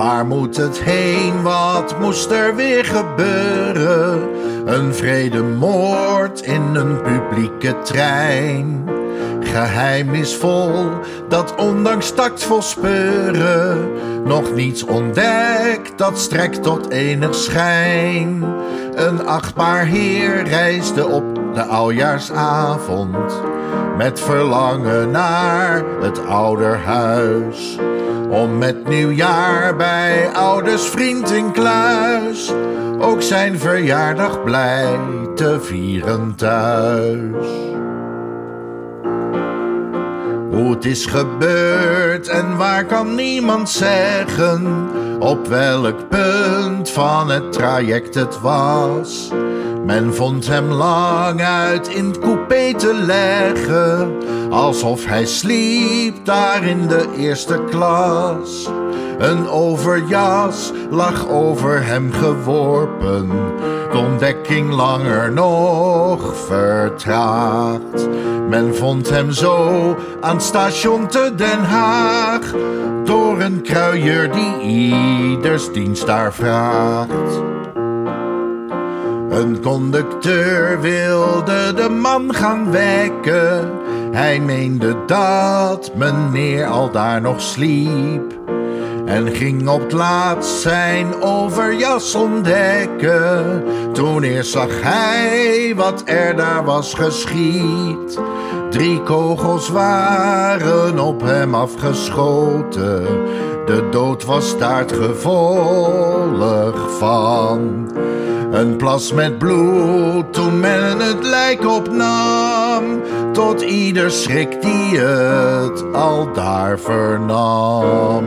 Waar moet het heen? Wat moest er weer gebeuren? Een vredemoord in een publieke trein. Geheim is vol, dat ondanks tactvol speuren nog niets ontdekt, dat strekt tot enig schijn. Een achtbaar heer reisde op de oudjaarsavond met verlangen naar het ouderhuis. Om met nieuwjaar bij ouders vriend in kluis ook zijn verjaardag blij te vieren thuis. Hoe is gebeurd en waar kan niemand zeggen op welk punt van het traject het was. Men vond hem lang uit in het coupé te leggen, alsof hij sliep daar in de eerste klas. Een overjas lag over hem geworpen, de ontdekking langer nog vertraagd. Men vond hem zo aan station te Den Haag, door een kruier die ieders dienst daar vraagt. Een conducteur wilde de man gaan wekken. Hij meende dat meneer al daar nog sliep. En ging op het laatst zijn overjas ontdekken. Toen eerst zag hij wat er daar was geschied. Drie kogels waren op hem afgeschoten. De dood was daar het gevolg van. Een plas met bloed toen men het lijk opnam. Tot ieder schrik die het al daar vernam.